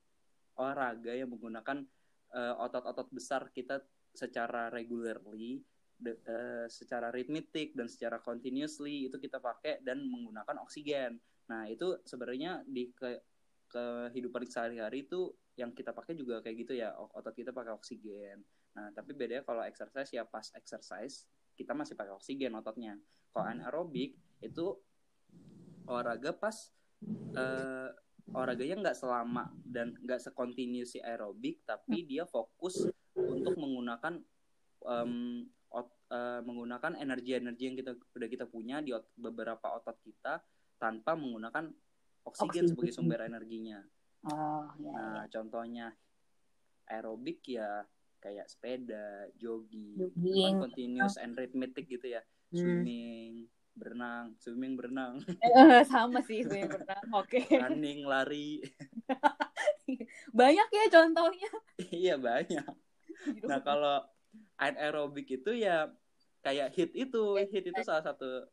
olahraga yang menggunakan eh, otot-otot uh, besar kita secara regularly de, uh, secara ritmitik dan secara continuously itu kita pakai dan menggunakan oksigen. Nah, itu sebenarnya di ke kehidupan sehari-hari itu yang kita pakai juga kayak gitu ya, otot kita pakai oksigen. Nah, tapi bedanya kalau exercise ya pas exercise kita masih pakai oksigen ototnya. Kalau anaerobik itu olahraga pas uh, olahraganya nggak selama dan nggak sekontinu si aerobik tapi dia fokus untuk menggunakan um, uh, menggunakan energi-energi yang kita udah kita punya di ot beberapa otot kita tanpa menggunakan oksigen, oksigen. sebagai sumber energinya. Oh, ya, nah, ya. contohnya aerobik ya kayak sepeda, jogging, jogging. continuous and rhythmic gitu ya, hmm. swimming, berenang, swimming berenang. Eh, sama sih swimming berenang. Oke. Okay. Running, lari. banyak ya contohnya. iya banyak. Nah kalau aerobik itu ya kayak hit itu. Hit itu salah satu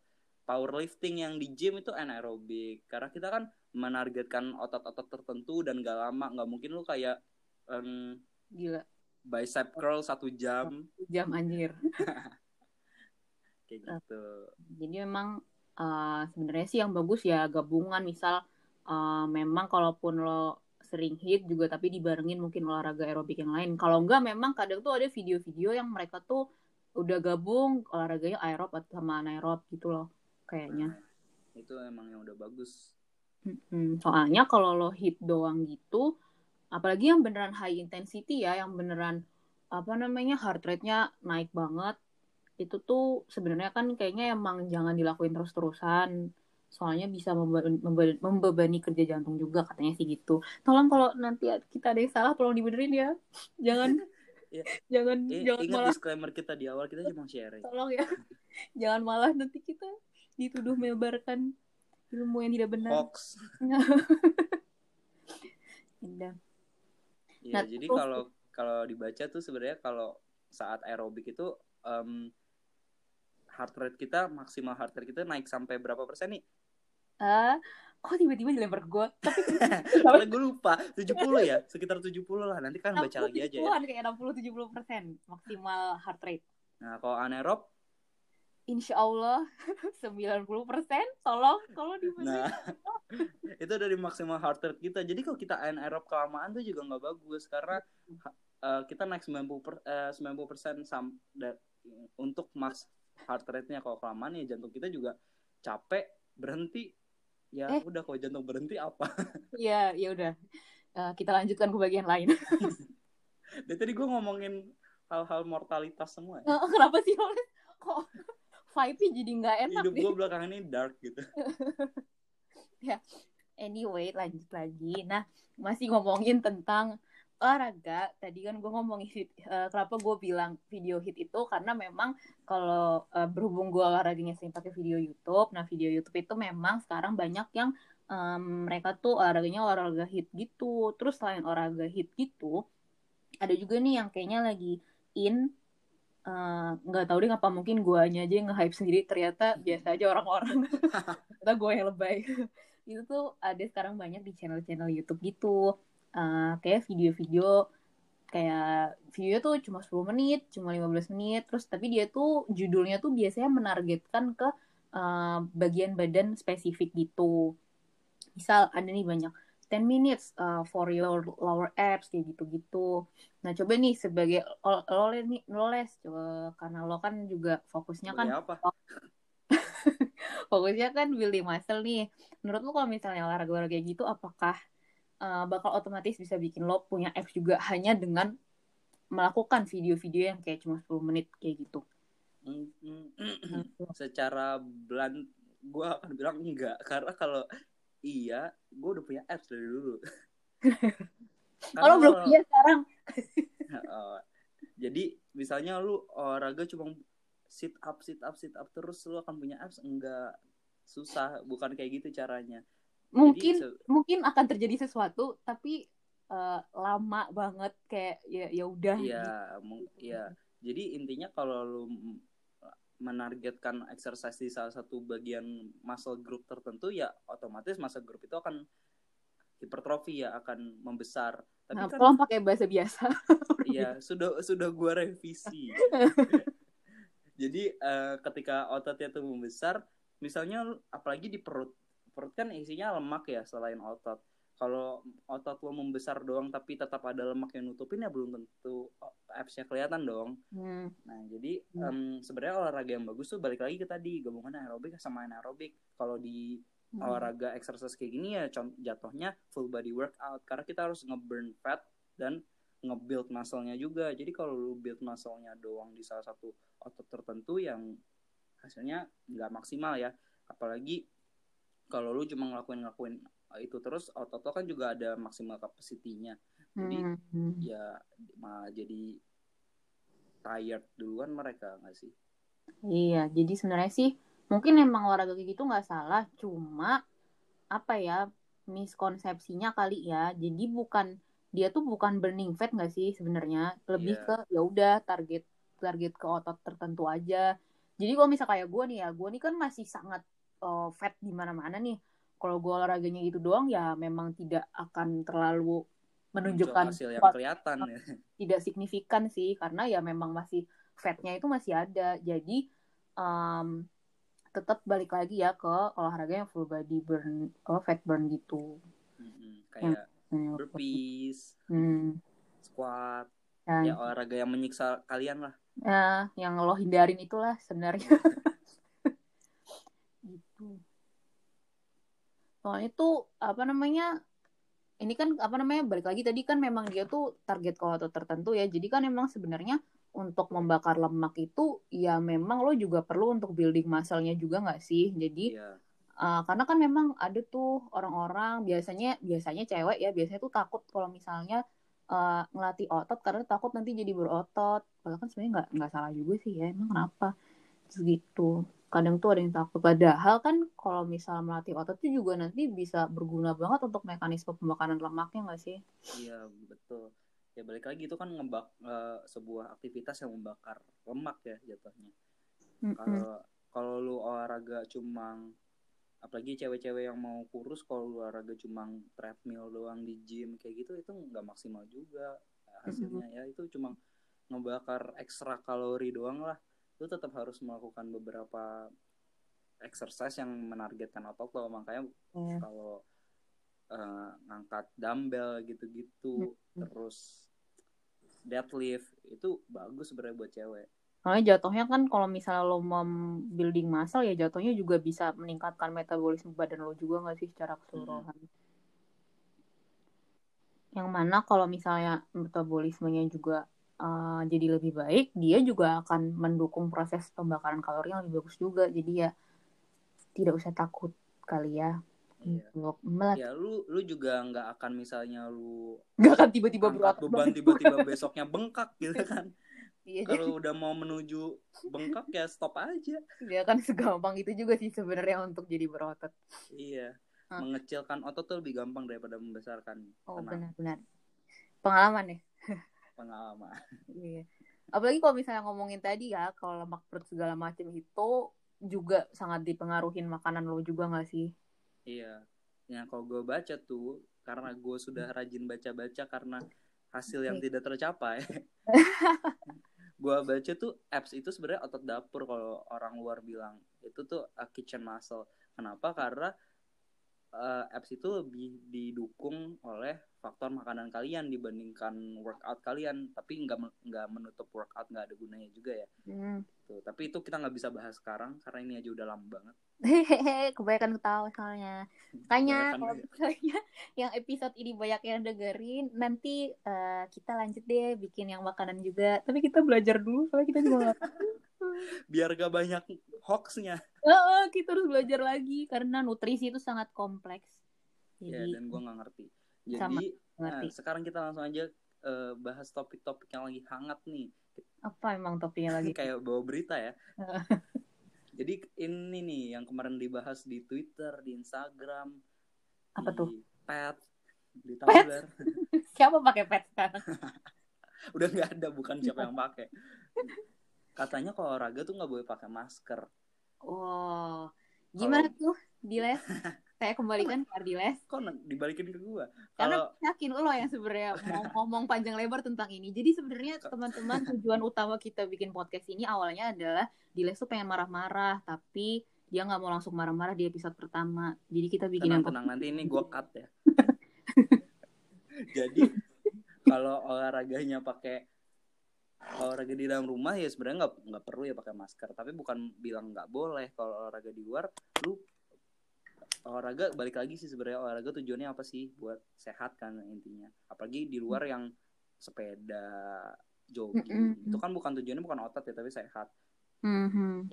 powerlifting yang di gym itu anaerobik karena kita kan menargetkan otot-otot tertentu dan gak lama nggak mungkin lu kayak um, gila. bicep curl satu jam. Satu jam anjir. Kayak gitu. jadi memang uh, sebenarnya sih yang bagus ya gabungan. Misal uh, memang kalaupun lo sering hit juga tapi dibarengin mungkin olahraga aerobik yang lain. Kalau enggak memang kadang tuh ada video-video yang mereka tuh udah gabung olahraganya aerob atau sama anaerob gitu loh kayaknya. Nah, itu emang yang udah bagus. Soalnya kalau lo hit doang gitu apalagi yang beneran high intensity ya yang beneran apa namanya heart rate-nya naik banget itu tuh sebenarnya kan kayaknya emang jangan dilakuin terus-terusan soalnya bisa membebani, membebani kerja jantung juga katanya sih gitu tolong kalau nanti kita ada yang salah tolong dibenerin ya jangan ya. jangan eh, jangan ingat malah disclaimer kita di awal kita cuma share tolong ya jangan malah nanti kita dituduh menyebarkan ilmu yang tidak benar hoax Indah. Ya, nah, jadi kalau kalau dibaca tuh sebenarnya kalau saat aerobik itu um, heart rate kita maksimal heart rate kita naik sampai berapa persen nih? Uh, kok tiba-tiba dilempar ke gue tapi karena gue lupa. 70 ya? Sekitar 70 lah. Nanti kan baca lagi aja ya. kayak 60 70 persen maksimal heart rate. Nah kalau anaerob? Insya Allah 90 persen. Tolong kalau di nah itu dari maksimal heart rate kita. Jadi kalau kita anaerob kelamaan tuh juga nggak bagus. Karena uh, kita naik 90 per, uh, 90 persen sam untuk max heart rate-nya. Kalau kelamaan ya jantung kita juga capek berhenti ya eh. udah kalau jantung berhenti apa? Iya ya udah. Uh, kita lanjutkan ke bagian lain. Dari tadi gue ngomongin hal-hal mortalitas semua ya. Uh, kenapa sih kok vibe jadi nggak enak hidup gue belakangan ini dark gitu. Ya anyway lanjut lagi. Nah masih ngomongin tentang olahraga tadi kan gue ngomong hit uh, kenapa gue bilang video hit itu karena memang kalau uh, berhubung gue olahraganya sering pakai video YouTube nah video YouTube itu memang sekarang banyak yang um, mereka tuh olahraganya olahraga hit gitu. Terus selain olahraga hit gitu ada juga nih yang kayaknya lagi in eh, nggak uh, tahu deh apa mungkin guanya aja yang nge-hype sendiri ternyata biasa aja orang-orang. Ternyata gue yang lebay. Itu tuh ada sekarang banyak di channel-channel YouTube gitu uh, kayak video-video kayak video tuh cuma 10 menit, cuma 15 menit, terus tapi dia tuh judulnya tuh biasanya menargetkan ke uh, bagian badan spesifik gitu. Misal ada nih banyak 10 minutes uh, for your lower abs kayak gitu-gitu. Nah, coba nih sebagai lo, lo, nih lo les coba karena lo kan juga fokusnya kan apa? fokusnya kan building muscle nih. Menurut lo kalau misalnya olahraga-olahraga kayak gitu apakah uh, bakal otomatis bisa bikin lo punya abs juga hanya dengan melakukan video-video yang kayak cuma 10 menit kayak gitu? Secara blunt gue akan bilang enggak. Karena kalau iya gue udah punya apps dari dulu. Oh, lo belum punya sekarang? Oh, jadi misalnya lu olahraga cuma sit up sit up sit up terus lu akan punya apps? Enggak. Susah. Bukan kayak gitu caranya mungkin jadi, mungkin akan terjadi sesuatu tapi uh, lama banget kayak ya ya udah iya gitu. iya jadi intinya kalau lu menargetkan exercise di salah satu bagian muscle group tertentu ya otomatis muscle group itu akan hipertrofi ya akan membesar. Tapi nah, kan pakai bahasa biasa. Iya, sudah sudah gua revisi. Jadi uh, ketika ototnya itu membesar, misalnya apalagi di perut, perut kan isinya lemak ya selain otot kalau otot lo membesar doang tapi tetap ada lemak yang nutupin ya belum tentu absnya kelihatan dong. Hmm. Nah jadi hmm. um, sebenarnya olahraga yang bagus tuh balik lagi ke tadi gabungan aerobik sama anaerobik. Kalau di hmm. olahraga exercise kayak gini ya jatuhnya full body workout karena kita harus ngeburn fat dan ngebuild muscle-nya juga. Jadi kalau lu build muscle-nya doang di salah satu otot tertentu yang hasilnya nggak maksimal ya. Apalagi kalau lu cuma ngelakuin ngelakuin itu terus otot kan juga ada maksimal kapasitinya jadi hmm. ya malah jadi tired duluan mereka nggak sih? Iya jadi sebenarnya sih mungkin emang olahraga kayak gitu nggak salah cuma apa ya miskonsepsinya kali ya. Jadi bukan dia tuh bukan burning fat nggak sih sebenarnya? Lebih yeah. ke ya udah target target ke otot tertentu aja. Jadi kalau misal kayak gue nih ya gue nih kan masih sangat uh, fat di mana-mana nih. Kalau gue olahraganya gitu doang ya memang tidak akan terlalu menunjukkan hasil yang kelihatan ya. tidak signifikan sih karena ya memang masih fatnya itu masih ada. Jadi um, tetap balik lagi ya ke olahraga yang full body burn oh, fat burn gitu. Hmm, kayak yang, burpees hmm. squat dan, ya olahraga yang menyiksa kalian lah. Ya yang lo hindarin itulah sebenarnya gitu. Soalnya tuh apa namanya ini kan apa namanya balik lagi tadi kan memang dia tuh target atau tertentu ya. Jadi kan memang sebenarnya untuk membakar lemak itu ya memang lo juga perlu untuk building muscle-nya juga nggak sih? Jadi yeah. uh, karena kan memang ada tuh orang-orang biasanya biasanya cewek ya biasanya tuh takut kalau misalnya uh, ngelatih otot karena takut nanti jadi berotot. Padahal kan sebenarnya nggak nggak salah juga sih ya emang kenapa? Gitu kadang tuh ada yang takut. Padahal kan kalau misal melatih otot itu juga nanti bisa berguna banget untuk mekanisme pembakaran lemaknya nggak sih? Iya betul. Ya balik lagi itu kan ngebak uh, sebuah aktivitas yang membakar lemak ya jatuhnya. Kalau mm -hmm. kalau lu olahraga cuma apalagi cewek-cewek yang mau kurus kalau lu olahraga cuma treadmill doang di gym kayak gitu itu nggak maksimal juga hasilnya. Mm -hmm. ya itu cuma ngebakar ekstra kalori doang lah lu tetap harus melakukan beberapa exercise yang menargetkan otot lo makanya yeah. kalau uh, ngangkat dumbbell gitu-gitu mm-hmm. terus deadlift itu bagus sebenarnya buat cewek Soalnya jatuhnya kan kalau misalnya lo mau building muscle ya jatuhnya juga bisa meningkatkan metabolisme badan lo juga nggak sih secara keseluruhan. Hmm. Yang mana kalau misalnya metabolismenya juga uh, jadi lebih baik, dia juga akan mendukung proses pembakaran kalori yang lebih bagus juga. Jadi ya tidak usah takut kali ya iya. untuk melatih. Ya lu lu juga nggak akan misalnya lu nggak akan tiba-tiba berat beban tiba-tiba besoknya bengkak gitu kan. Iya, Kalau udah mau menuju bengkak ya stop aja. Ya kan segampang itu juga sih sebenarnya untuk jadi berotot. Iya. Hmm. Mengecilkan otot tuh lebih gampang daripada membesarkan. Oh benar-benar. Pengalaman ya pengalaman. Iya. Apalagi kalau misalnya ngomongin tadi ya, kalau lemak perut segala macam itu juga sangat dipengaruhin makanan lo juga gak sih? Iya. Yang kalau gue baca tuh, karena gue sudah rajin baca-baca karena hasil yang tidak tercapai. gua baca tuh apps itu sebenarnya otot dapur kalau orang luar bilang itu tuh a kitchen muscle. Kenapa? Karena eh, apps itu lebih didukung oleh faktor makanan kalian dibandingkan workout kalian, tapi nggak nggak menutup workout nggak ada gunanya juga ya. Hmm. Tuh, tapi itu kita nggak bisa bahas sekarang karena ini aja udah lama banget. Hehehe, kebanyakan ketawa soalnya. Makanya kalau misalnya yang episode ini banyak yang dengerin, nanti eh, kita lanjut deh bikin yang makanan juga. Tapi kita belajar dulu, soalnya kita juga Biar gak banyak hoaxnya. Heeh, kita harus belajar lagi karena nutrisi itu sangat kompleks. Ya, Jadi dan gua nggak ngerti. Sama, Jadi ngerti. nah, sekarang kita langsung aja eh, bahas topik-topik yang lagi hangat nih. Apa emang topiknya lagi? Kayak bawa berita ya. Jadi ini nih yang kemarin dibahas di Twitter, di Instagram, Apa di tuh? Pet, di Tumblr. Siapa pakai pet sekarang? Udah nggak ada, bukan siapa yang pakai. Katanya kalau olahraga tuh nggak boleh pakai masker. Wow. Gimana tuh, Diles? Saya kembalikan ke Ardiles. Kok dibalikin ke gua? Karena Kalau yakin lo yang sebenarnya mau ngomong panjang lebar tentang ini. Jadi sebenarnya teman-teman tujuan utama kita bikin podcast ini awalnya adalah Diles tuh pengen marah-marah, tapi dia nggak mau langsung marah-marah di episode pertama. Jadi kita bikin yang tenang-tenang nanti ini gua cut ya. Jadi kalau olahraganya pakai olahraga di dalam rumah ya sebenarnya nggak nggak perlu ya pakai masker tapi bukan bilang nggak boleh kalau olahraga di luar lu olahraga balik lagi sih sebenarnya. Olahraga tujuannya apa sih? Buat sehat kan intinya. Apalagi di luar yang sepeda jogging Mm-mm. itu kan bukan tujuannya bukan otot ya tapi sehat. Mhm.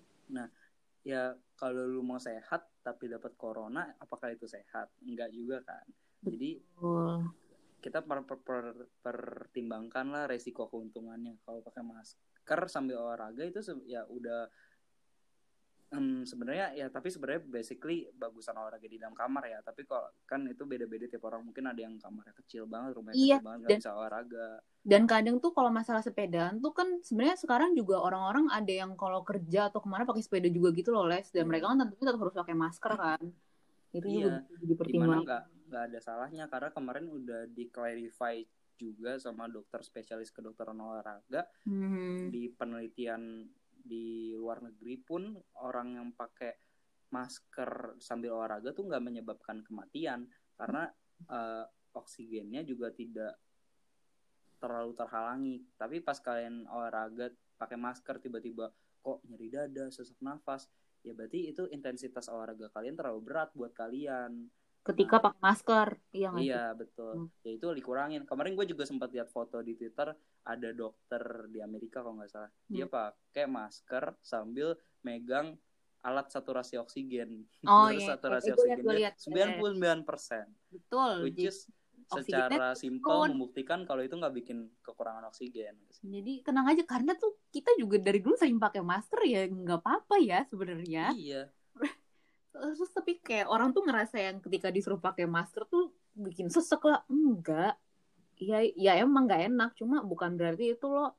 ya kalau lu mau sehat tapi dapat corona apakah itu sehat? Enggak juga kan. Jadi Betul. kita per, per- per- pertimbangkan lah resiko keuntungannya. Kalau pakai masker sambil olahraga itu ya udah em, sebenarnya ya tapi sebenarnya basically bagusan olahraga di dalam kamar ya tapi kalau kan itu beda-beda tiap orang mungkin ada yang kamarnya kecil banget rumahnya Iya, kecil banget dan- bisa olahraga Dan kadang tuh kalau masalah sepedaan tuh kan sebenarnya sekarang juga orang-orang ada yang kalau kerja atau ke mana pakai sepeda juga gitu loh les. Dan Iya. mereka kan tentunya tetap harus pakai masker kan. Itu juga Iya, di mana pertimbangan. nggak nggak ada salahnya karena kemarin udah di-clarify juga sama dokter spesialis kedokteran olahraga Mhm. di penelitian di luar negeri pun orang yang pakai masker sambil olahraga tuh nggak menyebabkan kematian karena eh, oksigennya juga tidak terlalu terhalangi tapi pas kalian olahraga pakai masker tiba-tiba kok nyeri dada sesak nafas ya berarti itu intensitas olahraga kalian terlalu berat buat kalian Ketika pakai masker, iya? Iya betul. Hmm. Ya itu dikurangin. Kemarin gue juga sempat lihat foto di Twitter ada dokter di Amerika kalau nggak salah. Dia Hmm. pakai masker sambil megang alat saturasi oksigen. Oh iya, saturasi iya, oksigennya liat. sembilan puluh sembilan persen. Betul. Which is secara simpel membuktikan kalau itu nggak bikin kekurangan oksigen. jadi tenang aja karena tuh kita juga dari dulu sering pakai masker ya nggak apa-apa ya sebenarnya. Iya. Terus tapi kayak orang tuh ngerasa yang ketika disuruh pakai masker tuh bikin sesek lah. Enggak. Ya ya emang nggak enak, cuma bukan berarti itu lo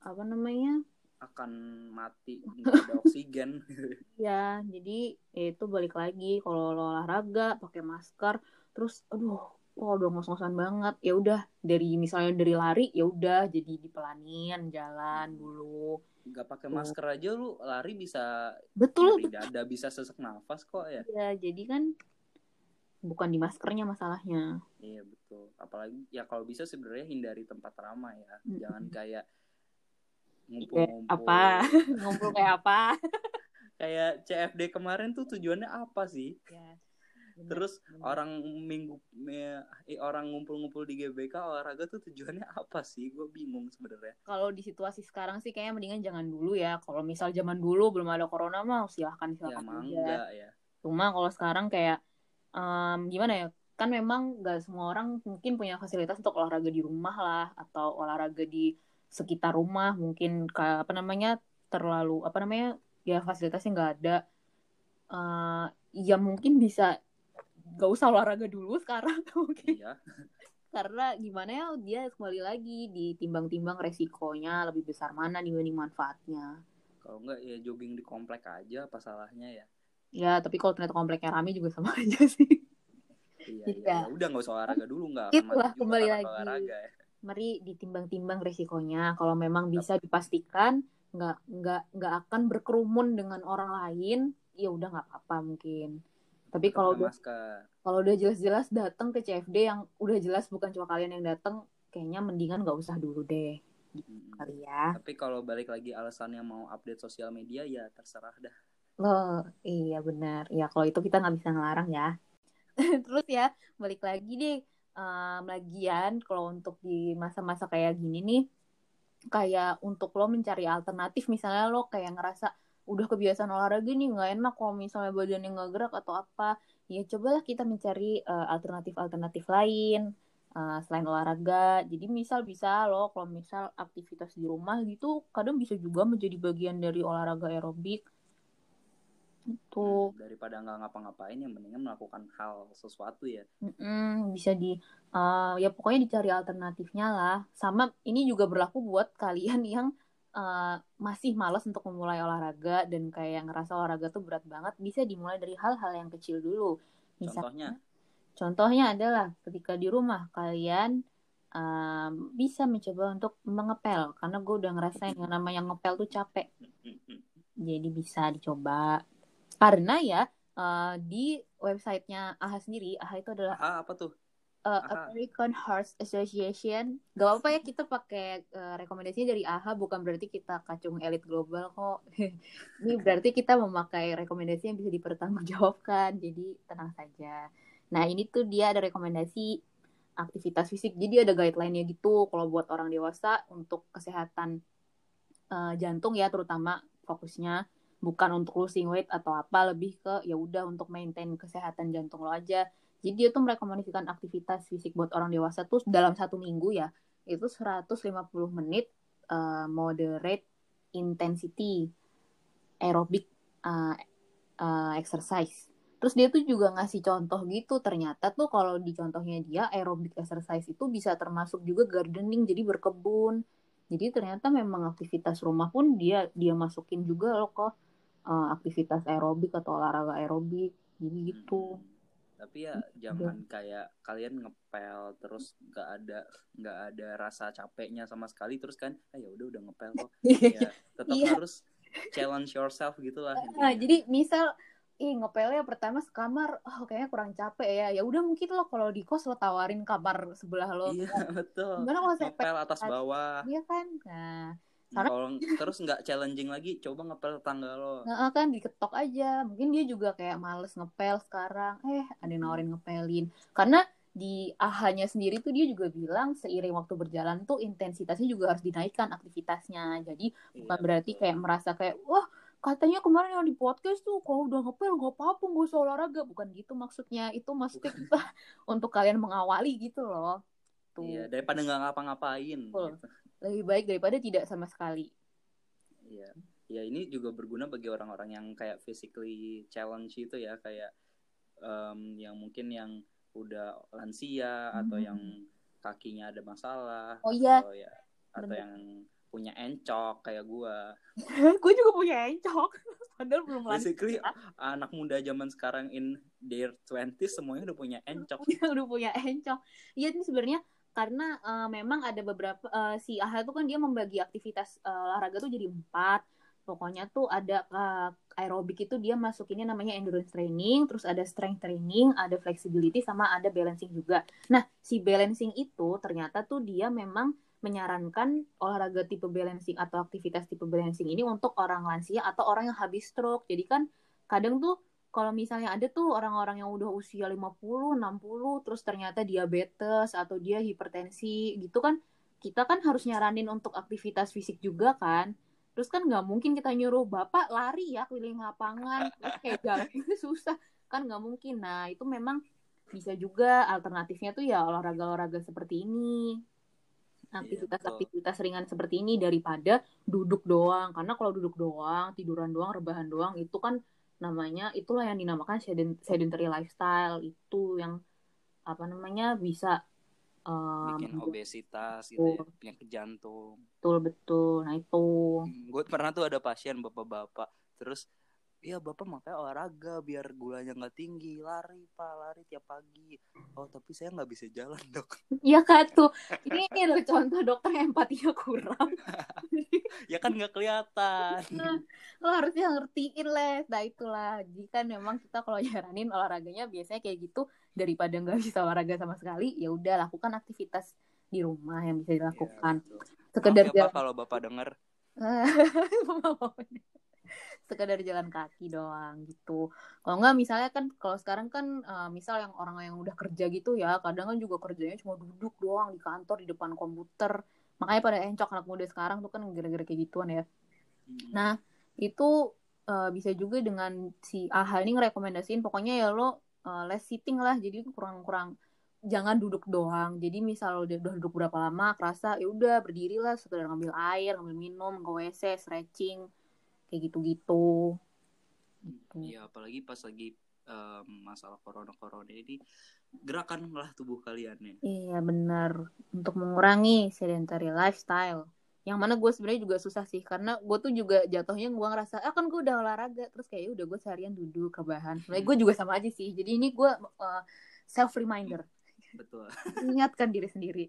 apa namanya? akan mati nggak ada oksigen. Ya, jadi itu balik lagi kalau lo olahraga pakai masker, terus aduh, kok udah ngos-ngosan banget. Ya udah dari misalnya dari lari ya udah jadi dipelanin jalan dulu. Nggak pakai masker aja lu lari bisa Betul, nyeri dada bisa sesak nafas kok ya. ya. Jadi kan bukan di maskernya masalahnya. Iya betul. Apalagi ya kalau bisa sebenarnya hindari tempat ramai ya. Jangan kayak ngumpul-ngumpul. apa? Ngumpul kayak apa? Kayak CFD kemarin tuh tujuannya apa sih? Ya, bener, Terus bener. orang minggu me- eh, orang ngumpul-ngumpul di GBK olahraga tuh tujuannya apa sih? Gue bingung sebenarnya. kalau di situasi sekarang sih kayaknya mendingan jangan dulu ya. Kalau misal zaman dulu belum ada corona mah silahkan Ya silahkan aja. mangga ya. Cuma kalau sekarang kayak em, gimana ya? Kan memang gak semua orang mungkin punya fasilitas untuk olahraga di rumah lah atau olahraga di sekitar rumah mungkin kayak apa namanya terlalu apa namanya ya fasilitasnya nggak ada. Eh, ya mungkin bisa gak usah olahraga dulu sekarang mungkin Iya. karena gimana ya dia kembali lagi ditimbang-timbang resikonya lebih besar mana dibanding manfaatnya. Kalau enggak ya jogging di komplek aja apa salahnya ya. Ya tapi kalau ternyata kompleknya rame juga sama aja sih. Iya, Iya. Ya udah nggak usah olahraga dulu nggak Itulah, kembali lagi. olahraga ya. mari ditimbang-timbang resikonya. Kalau memang bisa dipastikan nggak nggak nggak akan berkerumun dengan orang lain, ya udah nggak apa-apa mungkin. Tapi kalau udah kalau udah jelas-jelas datang ke CFD yang udah jelas bukan cuma kalian yang datang, kayaknya mendingan nggak usah dulu deh. Hmm. Kali ya. Tapi kalau balik lagi alasan yang mau update sosial media ya terserah dah. Oh iya benar. Ya kalau itu kita nggak bisa ngelarang ya. Terus ya balik lagi deh. Um, lagian kalau untuk di masa-masa kayak gini nih, kayak untuk lo mencari alternatif misalnya lo kayak ngerasa udah kebiasaan olahraga nih nggak enak kalau misalnya badannya nggak gerak atau apa ya cobalah kita mencari alternatif-alternatif lain uh, selain olahraga. Jadi misal bisa loh kalau misal aktivitas di rumah gitu kadang bisa juga menjadi bagian dari olahraga aerobik. Itu hmm, daripada nggak ngapa-ngapain yang mendingan melakukan hal sesuatu ya. Mm-mm, bisa di uh, ya pokoknya dicari alternatifnya lah. Sama ini juga berlaku buat kalian yang uh, masih malas untuk memulai olahraga dan kayak ngerasa olahraga tuh berat banget, bisa dimulai dari hal-hal yang kecil dulu. Misalnya, Contohnya? Contohnya adalah ketika di rumah kalian um, bisa mencoba untuk mengepel karena gue udah ngerasain yang namanya ngepel tuh capek. Jadi bisa dicoba. Karena ya uh, di websitenya AHA sendiri, AHA itu adalah AHA apa tuh? Uh, American Heart Association. Gak apa-apa ya kita pakai uh, rekomendasinya dari AHA bukan berarti kita kacung elit global kok. Ini berarti kita memakai rekomendasi yang bisa dipertanggungjawabkan. Jadi tenang saja. Nah, ini tuh dia ada rekomendasi aktivitas fisik. Jadi ada guideline-nya gitu kalau buat orang dewasa untuk kesehatan uh, jantung ya terutama fokusnya bukan untuk losing weight atau apa, lebih ke ya udah untuk maintain kesehatan jantung lo aja. Jadi dia tuh merekomendasikan aktivitas fisik buat orang dewasa tuh dalam satu minggu ya, itu 150 menit uh, moderate intensity aerobic uh, uh, exercise Terus dia tuh juga ngasih contoh gitu. Ternyata tuh kalau di contohnya dia aerobic exercise itu bisa termasuk juga gardening, jadi berkebun. Jadi ternyata memang aktivitas rumah pun dia dia masukin juga loh kok uh, aktivitas aerobik atau olahraga aerobik. Jadi gitu. Hmm. Tapi ya jangan kayak kalian ngepel terus nggak ada nggak ada rasa capeknya sama sekali terus kan, ah ya udah udah ngepel kok. ya tetap yeah. harus challenge yourself gitulah. Nah, jadi misal ih ngepelnya pertama sekamar oh kayaknya kurang capek ya ya udah mungkin lo kalau di kos lo tawarin kamar sebelah lo iya betul gimana kalau ngepel atas bawah iya kan nah. Kalau terus nggak challenging lagi, coba ngepel tangga lo. Nah, kan diketok aja. Mungkin dia juga kayak males ngepel sekarang. Eh, ada yang nawarin ngepelin. Karena di ahanya sendiri tuh dia juga bilang seiring waktu berjalan tuh intensitasnya juga harus dinaikkan aktivitasnya. Jadi iya, bukan berarti betul. kayak merasa kayak wah katanya kemarin yang di podcast tuh kalau udah ngepel nggak apa-apa nggak usah olahraga bukan gitu maksudnya itu maksudnya kita untuk kalian mengawali gitu loh tuh iya daripada nggak ngapa-ngapain gitu. Lebih baik daripada tidak sama sekali iya ya ini juga berguna bagi orang-orang yang kayak physically challenge itu ya kayak um, yang mungkin yang udah lansia hmm. atau yang kakinya ada masalah oh iya atau ya atau yang punya encok kayak gua. gue juga punya encok. Padahal belum Basically anak muda zaman sekarang in their 20 semuanya udah punya encok. udah punya encok. Iya ini sebenarnya karena uh, memang ada beberapa uh, si AHA itu kan dia membagi aktivitas uh, olahraga tuh jadi empat. Pokoknya tuh ada uh, aerobik itu dia masukinnya namanya endurance training, terus ada strength training, ada flexibility sama ada balancing juga. Nah, si balancing itu ternyata tuh dia memang menyarankan olahraga tipe balancing atau aktivitas tipe balancing ini untuk orang lansia atau orang yang habis stroke. Jadi kan kadang tuh kalau misalnya ada tuh orang-orang yang udah usia 50, 60 terus ternyata diabetes atau dia hipertensi gitu kan kita kan harus nyaranin untuk aktivitas fisik juga kan. Terus kan nggak mungkin kita nyuruh bapak lari ya keliling lapangan. Terus kayak jalan itu susah. Kan nggak mungkin. Nah itu memang bisa juga alternatifnya tuh ya olahraga-olahraga seperti ini. Aktivitas-aktivitas ringan seperti ini daripada duduk doang. Karena kalau duduk doang tiduran doang rebahan doang itu kan namanya itulah yang dinamakan sedentary lifestyle. Itu yang apa namanya bisa um, bikin obesitas gitu ya penyakit jantung. Betul betul. Nah itu. Hmm, gue pernah tuh ada pasien bapak-bapak terus iya bapak makanya olahraga biar gulanya nggak tinggi lari pak lari tiap pagi oh tapi saya nggak bisa jalan dok Iya kan tuh. Ini, ini loh contoh dokter yang empatinya kurang. ya kan nggak kelihatan Lo harusnya ngertiin les. Nah itulah. Jadi kan memang kita kalau nyaranin olahraganya biasanya kayak gitu daripada nggak bisa olahraga sama sekali, ya udah lakukan aktivitas di rumah yang bisa dilakukan. Iya, betul. Sekedar Maaf ya, Pak, kalau bapak denger sekedar jalan kaki doang gitu. Kalau nggak misalnya kan kalau sekarang kan eh, misal yang orang yang udah kerja gitu ya, kadang kan juga kerjanya cuma duduk doang di kantor di depan komputer. Makanya pada encok anak muda sekarang tuh kan gara-gara kayak gituan ya. Hmm. Nah, itu eh, bisa juga dengan si AHA ini ngerekomendasiin pokoknya ya lo eh, less sitting lah. Jadi kurang-kurang jangan duduk doang. Jadi misal lo udah, udah duduk berapa lama kerasa ya udah berdirilah sekedar ngambil air, ngambil minum, ke WC, stretching kayak gitu-gitu. Gitu. Iya, apalagi pas lagi em, masalah corona-corona ini gerakanlah tubuh kalian ya. Iya benar untuk mengurangi sedentary lifestyle. Yang mana gue sebenarnya juga susah sih karena gue tuh juga jatuhnya gue ngerasa ah kan gue udah olahraga terus kayak "Ya udah gue seharian duduk rebahan. Sebenarnya gue juga sama aja sih. Jadi ini gue self reminder Betul. ingatkan diri sendiri.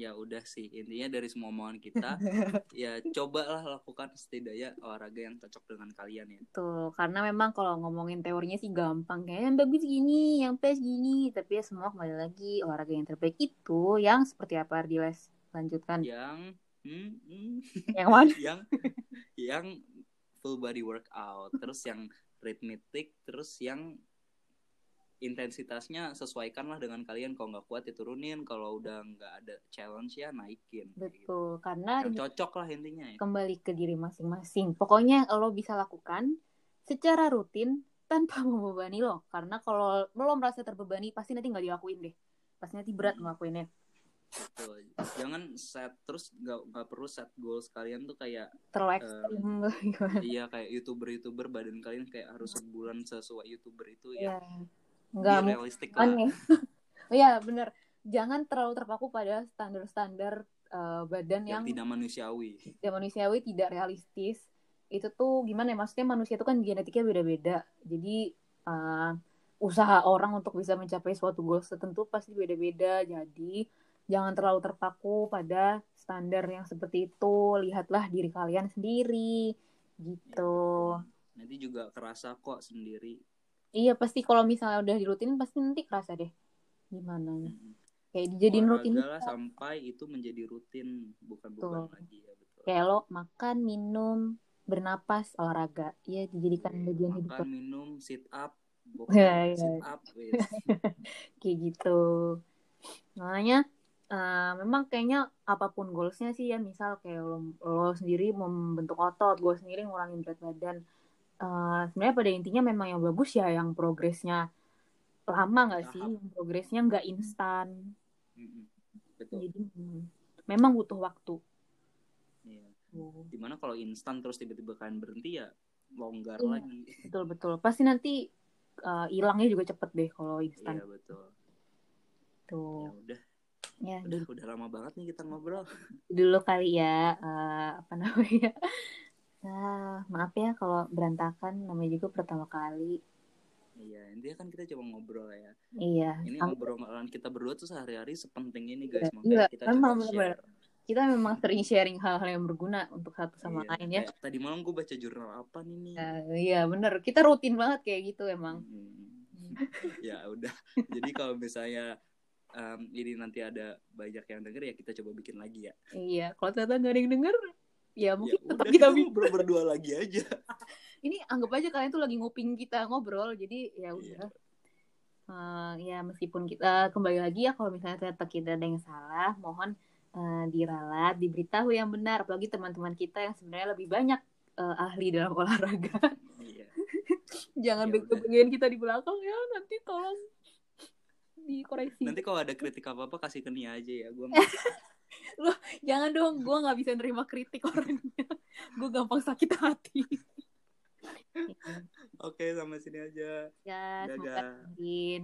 Ya udah sih, intinya dari semua omongan kita ya cobalah lakukan setidaknya olahraga yang cocok dengan kalian ya. Tuh karena memang kalau ngomongin teorinya sih gampang kayak yang bagus gini, yang pas gini, tapi ya semua kembali lagi olahraga yang terbaik itu yang seperti apa Ardiles lanjutkan Yang hmm, hmm, yang mana? yang yang full body workout, terus yang rhythmic, terus yang intensitasnya sesuaikanlah dengan kalian kalau nggak kuat ya turunin kalau udah nggak ada challenge ya naikin Betul karena yang cocok lah intinya ya kembali ke diri masing-masing. Pokoknya yang lo bisa lakukan secara rutin tanpa membebani lo. Karena kalau lo merasa terbebani pasti nanti nggak dilakuin deh. Pasti nanti berat ngelakuinnya. Betul. jangan set terus nggak nggak perlu set goals kalian tuh kayak Terlalu Eh, ekstrim gimana? iya kayak youtuber youtuber badan kalian kayak harus sebulan sesuai youtuber itu ya Iya. Nggak realistik lah aneh. Iya bener. Jangan terlalu terpaku pada standar-standar eh, badan yang yang tidak manusiawi tidak manusiawi, tidak realistis. Itu tuh gimana ya? Maksudnya manusia itu kan genetiknya beda-beda. Jadi eh, usaha orang untuk bisa mencapai suatu goals tertentu pasti beda-beda. Jadi jangan terlalu terpaku pada standar yang seperti itu. Lihatlah diri kalian sendiri. Gitu. nanti juga kerasa kok sendiri Iya pasti kalau misalnya udah dirutinin pasti nanti kerasa deh gimana. Kayak dijadiin rutin lah sampai itu menjadi rutin bukan beban Betul. lagi ya betul kayak lo makan, minum, bernapas, olahraga. Iya dijadikan Oke, bagian hidup makan minum sit up Iya, iya. sit up kayak gitu. Makanya eh, memang kayaknya apa pun goalsnya sih ya misal kayak lo, lo sendiri membentuk otot, gue sendiri ngurangin berat badan. Eh, sebenarnya pada intinya memang yang bagus ya yang progresnya lama nggak sih? Yang progresnya nggak instan. Betul Jadi hmm, memang butuh waktu. Iya. Tuh. di mana kalau instan terus tiba-tiba kalian berhenti ya longgar Iya. lagi Betul betul. Pasti nanti eh, hilangnya juga cepet deh kalau instan iya betul tuh. ya udah Ya, udah udah lama banget nih kita ngobrol dulu kali ya eh, apa namanya. Nah, maaf ya kalau berantakan namanya juga pertama kali. iya intinya kan kita cuma ngobrol ya Iya. ini Ang- ngobrolan kita berdua tuh sehari-hari sepenting ini guys Iya, makanya kita coba bener. share Kita memang sering sharing hal-hal yang berguna untuk satu sama Iya, lain ya. kayak tadi malam gue baca jurnal apa nih nih Ya, iya bener. Kita rutin banget kayak gitu emang. Hmm. ya udah jadi kalau misalnya em, ini nanti ada banyak yang denger ya kita coba bikin lagi ya Iya. Kalau ternyata nggak ada yang denger, ya mungkin ya tetap kita ngobrol berdua lagi aja Ini anggap aja kalian tuh lagi nguping kita ngobrol. Jadi ya Iya. udah. Eh, ya meskipun kita kembali lagi ya kalau misalnya ternyata kita ada yang salah, mohon eh, diralat, diberitahu yang benar. Apalagi teman-teman kita yang sebenarnya lebih banyak eh, ahli dalam olahraga. iya Jangan Ya bego-begoin kita di belakang ya. Nanti tolong dikoreksi. nanti kalau ada kritik apa apa kasih ke Nia aja ya gue Jangan dong, gue nggak bisa nerima kritik orangnya. gue gampang sakit hati. oke sampai sini aja ya, semoga Dadah. dengerin.